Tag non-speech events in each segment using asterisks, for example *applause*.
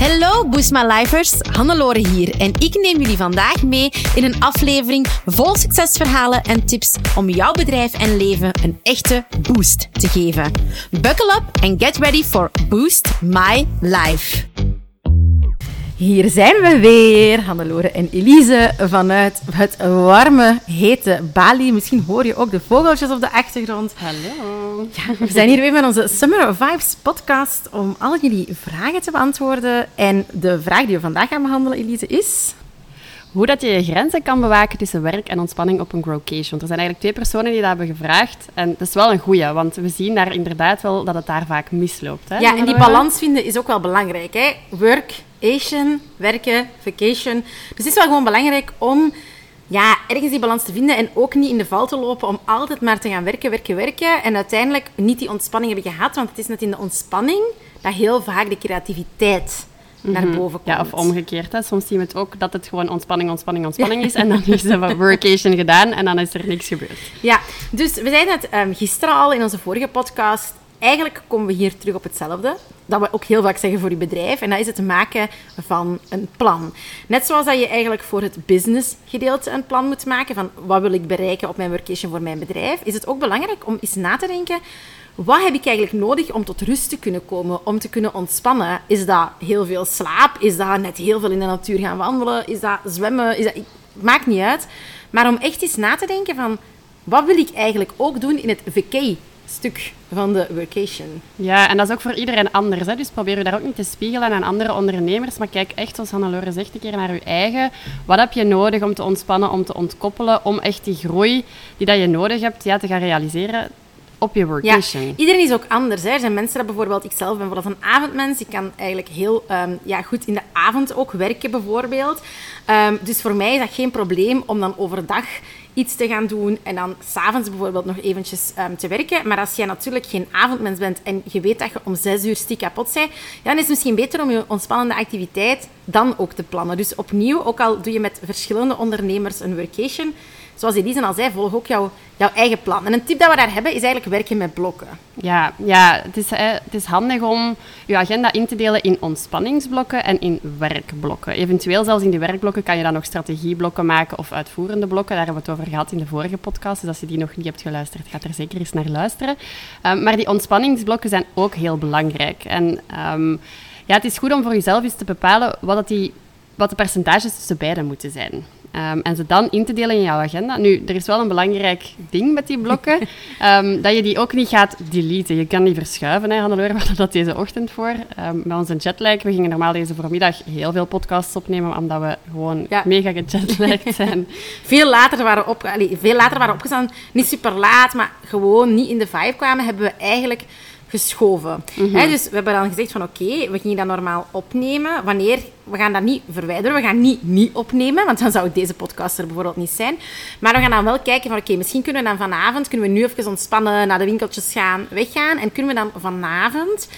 Hallo Boost My Lifers, Hannelore hier en ik neem jullie vandaag mee in een aflevering vol succesverhalen en tips om jouw bedrijf en leven een echte boost te geven. Buckle up and get ready for Boost My Life. Hier zijn we weer, Hannelore en Elise, vanuit het warme, hete Bali. Misschien hoor je ook de vogeltjes op de achtergrond. Hallo. Ja, we zijn hier weer met onze Summer Vibes podcast om al jullie vragen te beantwoorden. En de vraag die we vandaag gaan behandelen, Elise, is... Hoe dat je je grenzen kan bewaken tussen werk en ontspanning op een growcation. Want er zijn eigenlijk twee personen die dat hebben gevraagd. En dat is wel een goeie, want we zien daar inderdaad wel dat het daar vaak misloopt. Hè, Ja, en die balans vinden is ook wel belangrijk. Hè? Workation, werken, vacation. Dus het is wel gewoon belangrijk om ja, ergens die balans te vinden en ook niet in de val te lopen om altijd maar te gaan werken, werken, werken. En uiteindelijk niet die ontspanning hebben gehad, want het is net in de ontspanning dat heel vaak de creativiteit naar boven komt. Ja, of omgekeerd. Hè. Soms zien we het ook dat het gewoon ontspanning, ontspanning, ontspanning is. En dan is de workation gedaan en dan is er niks gebeurd. Ja, dus we zeiden het ehm, gisteren al in onze vorige podcast. Eigenlijk komen we hier terug op hetzelfde. Dat we ook heel vaak zeggen voor je bedrijf. En dat is het maken van een plan. Net zoals dat je eigenlijk voor het business gedeelte een plan moet maken. Van wat wil ik bereiken op mijn workation voor mijn bedrijf. Is het ook belangrijk om eens na te denken. Wat heb ik eigenlijk nodig om tot rust te kunnen komen, om te kunnen ontspannen? Is dat heel veel slaap? Is dat net heel veel in de natuur gaan wandelen? Is dat zwemmen? Is dat... Maakt niet uit. Maar om echt eens na te denken van... Wat wil ik eigenlijk ook doen in het vacay-stuk van de workation? Ja, en dat is ook voor iedereen anders. Hè. Dus probeer je daar ook niet te spiegelen aan andere ondernemers. Maar kijk echt, zoals Hannelore zegt, een keer naar je eigen. Wat heb je nodig om te ontspannen, om te ontkoppelen, om echt die groei die dat je nodig hebt ja, te gaan realiseren op je Ja, workation? iedereen is ook anders. Hè. Er zijn mensen dat bijvoorbeeld... Ik zelf ben bijvoorbeeld een avondmens. Ik kan eigenlijk heel ehm, ja, goed in de avond ook werken, bijvoorbeeld. Ehm, dus voor mij is dat geen probleem om dan overdag iets te gaan doen en dan s'avonds bijvoorbeeld nog eventjes ehm, te werken. Maar als jij natuurlijk geen avondmens bent en je weet dat je om zes uur stiek kapot bent, ja, dan is het misschien beter om je ontspannende activiteit dan ook te plannen. Dus opnieuw, ook al doe je met verschillende ondernemers een workation, zoals Elise al zei, volg ook jouw, jouw eigen plan. En een tip dat we daar hebben, is eigenlijk werken met blokken. Ja, ja het, is, het is handig om je agenda in te delen in ontspanningsblokken en in werkblokken. Eventueel zelfs in die werkblokken kan je dan nog strategieblokken maken of uitvoerende blokken. Daar hebben we het over gehad in de vorige podcast. Dus als je die nog niet hebt geluisterd, ga er zeker eens naar luisteren. Um, maar die ontspanningsblokken zijn ook heel belangrijk. En um, ja, het is goed om voor jezelf eens te bepalen wat, dat die, wat de percentages tussen beide moeten zijn. Um, en ze dan in te delen in jouw agenda. Nu, er is wel een belangrijk ding met die blokken, um, *laughs* dat je die ook niet gaat deleten. Je kan die verschuiven, hè, Hannelore, *laughs* we hadden dat deze ochtend voor. Um, bij onze jetlag, we gingen normaal deze voormiddag heel veel podcasts opnemen, omdat we gewoon Ja. mega gejetlagd *laughs* zijn. Veel later waren, op, allee, veel later waren opgestaan, niet super laat, maar gewoon niet in de vibe kwamen, hebben we eigenlijk geschoven. Hè, dus we hebben dan gezegd van oké, we gingen dat normaal opnemen. Wanneer, we gaan dat niet verwijderen, we gaan niet niet opnemen, want dan zou deze podcast er bijvoorbeeld niet zijn. Maar we gaan dan wel kijken van oké, misschien kunnen we dan vanavond, kunnen we nu even ontspannen, naar de winkeltjes gaan, weggaan. En kunnen we dan vanavond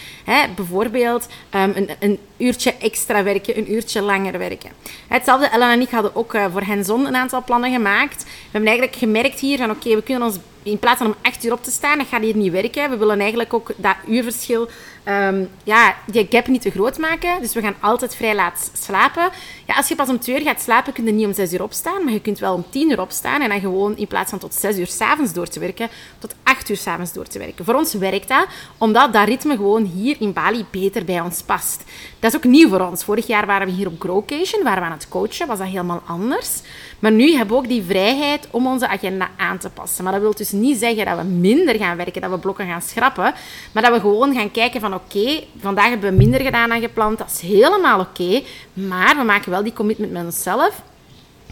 bijvoorbeeld ehm, een, een uurtje extra werken, een uurtje langer werken. Hetzelfde, Ellen en ik hadden ook eh, voor Henzon een aantal plannen gemaakt. We hebben eigenlijk gemerkt hier van oké, we kunnen ons in plaats van om acht uur op te staan, dat gaat hier niet werken. We willen eigenlijk ook dat uurverschil, ehm, ja, die gap niet te groot maken. Dus we gaan altijd vrij laat slapen. Ja, als je pas om twee uur gaat slapen, kun je niet om zes uur opstaan, maar je kunt wel om tien uur opstaan en dan gewoon in plaats van tot zes uur s'avonds door te werken, tot acht uur s'avonds door te werken. Voor ons werkt dat, omdat dat ritme gewoon hier in Bali beter bij ons past. Dat is ook nieuw voor ons. Vorig jaar waren we hier op Growcation, waren we aan het coachen, was dat helemaal anders. Maar nu hebben we ook die vrijheid om onze agenda aan te passen. Maar dat wil dus niet zeggen dat we minder gaan werken, dat we blokken gaan schrappen. Maar dat we gewoon gaan kijken van oké, vandaag hebben we minder gedaan dan gepland. Dat is helemaal oké. maar we maken wel die commitment met onszelf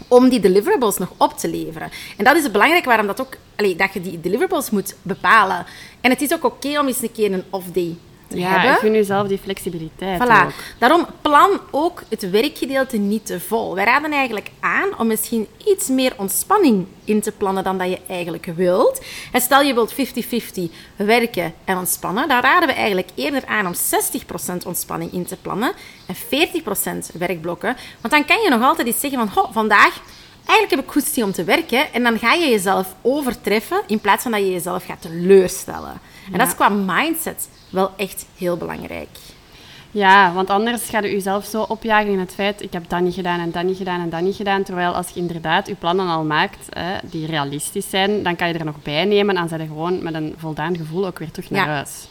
om die deliverables nog op te leveren. En dat is belangrijk waarom dat ook, allee, dat je die deliverables moet bepalen. En het is ook oké om eens een keer een off-day te Ja, hebben. ik gun jezelf die flexibiliteit Voilà. ook. Daarom plan ook het werkgedeelte niet te vol. Wij raden eigenlijk aan om misschien iets meer ontspanning in te plannen dan dat je eigenlijk wilt. En stel je wilt 50-50 werken en ontspannen, dan raden we eigenlijk eerder aan om 60% ontspanning in te plannen en 40% werkblokken. Want dan kan je nog altijd iets zeggen van, "Goh, vandaag eigenlijk heb ik goed zin om te werken. En dan ga je jezelf overtreffen in plaats van dat je jezelf gaat teleurstellen. En dat is qua mindset wel echt heel belangrijk. Ja, want anders ga je jezelf zo opjagen in het feit, ik heb dat niet gedaan en dat niet gedaan en dat niet gedaan. Terwijl als je inderdaad je plannen al maakt, hè, die realistisch zijn, dan kan je er nog bij nemen en zet je gewoon met een voldaan gevoel ook weer terug naar Ja. huis.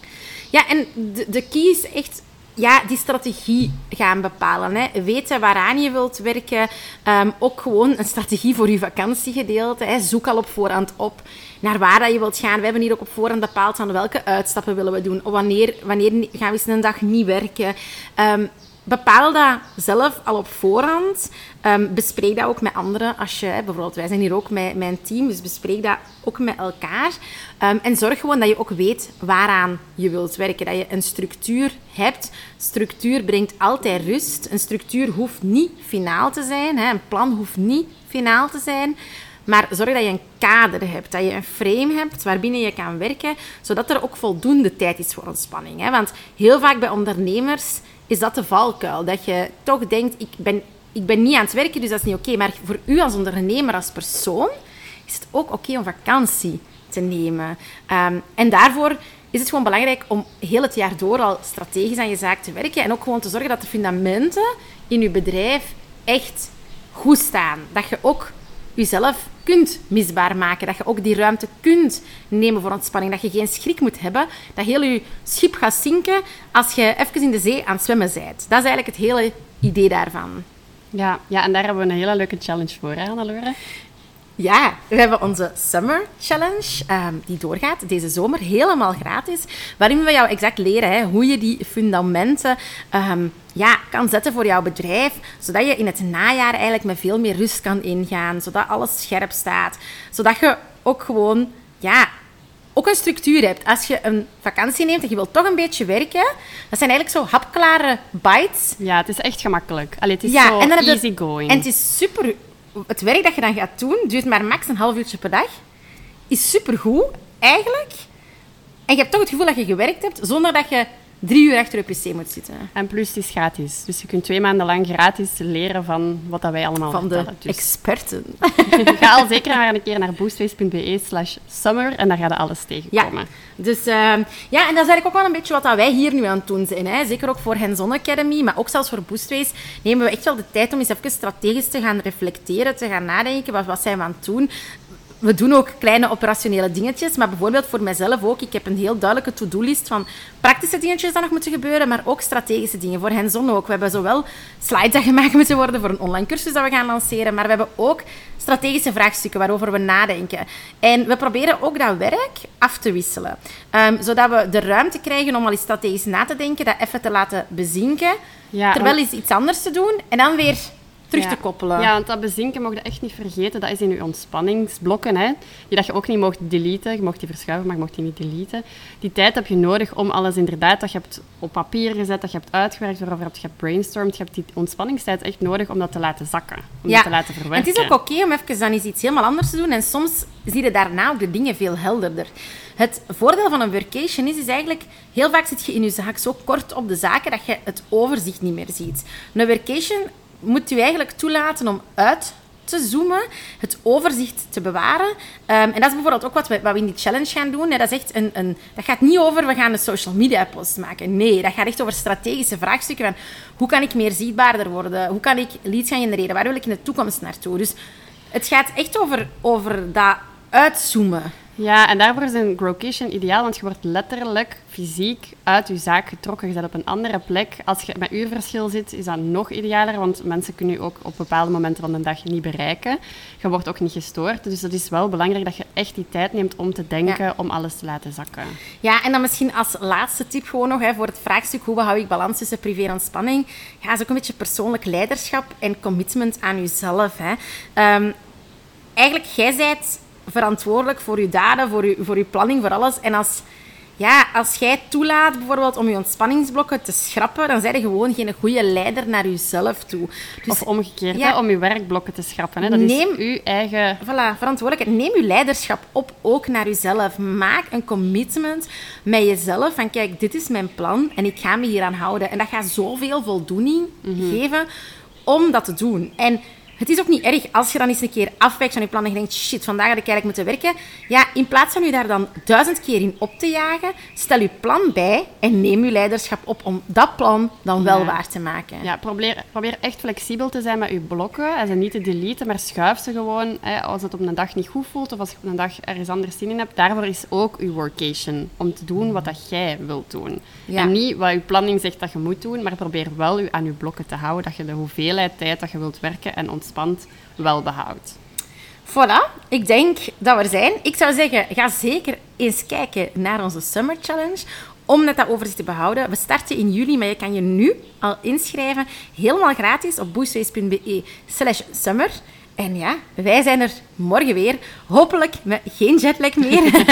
Ja, en de, de key is echt ja, die strategie gaan bepalen. Hè. Weten waaraan je wilt werken. Ehm, ook gewoon een strategie voor je vakantiegedeelte. Hè. Zoek al op voorhand op naar waar dat je wilt gaan. We hebben hier ook op voorhand bepaald van welke uitstappen willen we doen. Wanneer, wanneer gaan we eens een dag niet werken. Ehm, bepaal dat zelf al op voorhand. Ehm, bespreek dat ook met anderen. Als je, bijvoorbeeld, wij zijn hier ook met mijn team, dus bespreek dat ook met elkaar. Ehm, en zorg gewoon dat je ook weet waaraan je wilt werken. Dat je een structuur hebt. Structuur brengt altijd rust. Een structuur hoeft niet finaal te zijn. Hè. Een plan hoeft niet finaal te zijn. Maar zorg dat je een kader hebt, dat je een frame hebt waarbinnen je kan werken, zodat er ook voldoende tijd is voor ontspanning. Hè? Want heel vaak bij ondernemers is dat de valkuil. Dat je toch denkt, ik ben, ik ben niet aan het werken, dus dat is niet oké. Maar voor u als ondernemer, als persoon, is het ook oké om vakantie te nemen. Ehm, en daarvoor is het gewoon belangrijk om heel het jaar door al strategisch aan je zaak te werken. En ook gewoon te zorgen dat de fundamenten in je bedrijf echt goed staan. Dat je ook jezelf kunt misbaar maken. Dat je ook die ruimte kunt nemen voor ontspanning. Dat je geen schrik moet hebben dat heel je schip gaat zinken als je even in de zee aan het zwemmen bent. Dat is eigenlijk het hele idee daarvan. Ja, ja, en daar hebben we een hele leuke challenge voor, hè, Hannelore? Ja, we hebben onze Summer Challenge, ehm, die doorgaat deze zomer helemaal gratis. Waarin we jou exact leren hè, hoe je die fundamenten ehm, ja, kan zetten voor jouw bedrijf. Zodat je in het najaar eigenlijk met veel meer rust kan ingaan. Zodat alles scherp staat. Zodat je ook gewoon ja, ook een structuur hebt. Als je een vakantie neemt en je wilt toch een beetje werken, dat zijn eigenlijk zo hapklare bites Ja, het is echt gemakkelijk. Allee, het is ja, zo en dan easy going. En het is super... Het werk dat je dan gaat doen, duurt maar max een half uurtje per dag. Is supergoed, eigenlijk. En je hebt toch het gevoel dat je gewerkt hebt, zonder dat je drie uur achter je pc moet zitten. En plus, het is gratis. Dus je kunt twee maanden lang gratis leren van wat dat wij allemaal Van de. Dus experten. *laughs* ga al zeker maar een keer naar boostface.be slash summer en daar ga je alles Ja, tegenkomen. dus ehm, ja, en dat is eigenlijk ook wel een beetje wat dat wij hier nu aan het doen zijn. Hè. Zeker ook voor Hands-on Academy, maar ook zelfs voor Boostways nemen we echt wel de tijd om eens even strategisch te gaan reflecteren, te gaan nadenken. Wat, wat zijn we aan het doen? We doen ook kleine operationele dingetjes, maar bijvoorbeeld voor mijzelf ook. Ik heb een heel duidelijke to-do-list van praktische dingetjes die nog moeten gebeuren, maar ook strategische dingen. Voor hands-on ook. We hebben zowel slides die gemaakt moeten worden voor een online cursus dat we gaan lanceren, maar we hebben ook strategische vraagstukken waarover we nadenken. En we proberen ook dat werk af te wisselen, Ehm, zodat we de ruimte krijgen om al eens strategisch na te denken, dat even te laten bezinken, Ja, terwijl eens iets anders te doen en dan weer terug Ja. te koppelen. Ja, want dat bezinken mocht je echt niet vergeten. Dat is in je ontspanningsblokken. Hè, die dat je ook niet mocht deleten. Je mocht die verschuiven, maar je mocht die niet deleten. Die tijd heb je nodig om alles inderdaad dat je hebt op papier gezet, dat je hebt uitgewerkt, waarover je hebt brainstormd. Je hebt die ontspanningstijd echt nodig om dat te laten zakken. Om dat te laten En verwerken. het is ook oké om even dan eens iets helemaal anders te doen. En soms zie je daarna ook de dingen veel helderder. Het voordeel van een workation is, is eigenlijk... Heel vaak zit je in je zaak zo kort op de zaken dat je het overzicht niet meer ziet. Een workation moet je eigenlijk toelaten om uit te zoomen, het overzicht te bewaren. Ehm, en dat is bijvoorbeeld ook wat we, wat we in die challenge gaan doen. Dat, een, een, dat gaat niet over, we gaan een social media post maken. Nee, dat gaat echt over strategische vraagstukken van hoe kan ik meer zichtbaarder worden? Hoe kan ik leads gaan genereren? Waar wil ik in de toekomst naartoe? Dus het gaat echt over, over dat uitzoomen. Ja, en daarvoor is een growcation ideaal, want je wordt letterlijk fysiek uit je zaak getrokken. Je zit op een andere plek. Als je met uurverschil zit, is dat nog idealer, want mensen kunnen je ook op bepaalde momenten van de dag niet bereiken. Je wordt ook niet gestoord, dus het is wel belangrijk dat je echt die tijd neemt om te denken, Ja. om alles te laten zakken. Ja, en dan misschien als laatste tip gewoon nog hè, voor het vraagstuk hoe hou ik balans tussen privé en ontspanning. Ja, is ook een beetje persoonlijk leiderschap en commitment aan jezelf. Hè. Ehm, eigenlijk, jij bent verantwoordelijk voor je daden, voor je, voor je planning, voor alles. En als, ja, als jij toelaat bijvoorbeeld om je ontspanningsblokken te schrappen, dan ben je gewoon geen goede leider naar jezelf toe. Dus Of omgekeerd, Ja. hè, om je werkblokken te schrappen. Hè. Dat Neem- is uw eigen... Voilà, verantwoordelijkheid. Neem je leiderschap op, ook naar jezelf. Maak een commitment met jezelf van kijk, dit is mijn plan en ik ga me hieraan houden. En dat gaat zoveel voldoening geven om dat te doen. En het is ook niet erg als je dan eens een keer afwijkt van je plan en je denkt, shit, vandaag had ik eigenlijk moeten werken. Ja, in plaats van je daar dan duizend keer in op te jagen, stel je plan bij en neem je leiderschap op om dat plan dan wel Ja. waar te maken. Ja, probeer, probeer echt flexibel te zijn met je blokken. En ze niet te deleten, maar schuif ze gewoon hè, als het op een dag niet goed voelt of als je op een dag ergens anders zin in hebt. Daarvoor is ook je workation. Om te doen wat dat jij wilt doen. Ja. En niet wat je planning zegt dat je moet doen, maar probeer wel je aan je blokken te houden. Dat je de hoeveelheid tijd dat je wilt werken en ontspant wel behoudt. Voilà, ik denk dat we er zijn. Ik zou zeggen, ga zeker eens kijken naar onze Summer Challenge. Om net dat overzicht te behouden. We starten in juli, maar je kan je nu al inschrijven. Helemaal gratis op boostways.be slash summer. En ja, wij zijn er morgen weer. Hopelijk met geen jetlag meer. *laughs*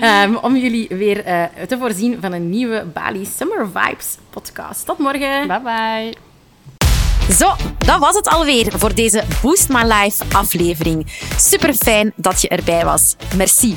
Ehm, om jullie weer eh, te voorzien van een nieuwe Bali Summer Vibes podcast. Tot morgen. Bye bye! Zo, dat was het alweer voor deze Boost My Life aflevering. Super fijn dat je erbij was. Merci.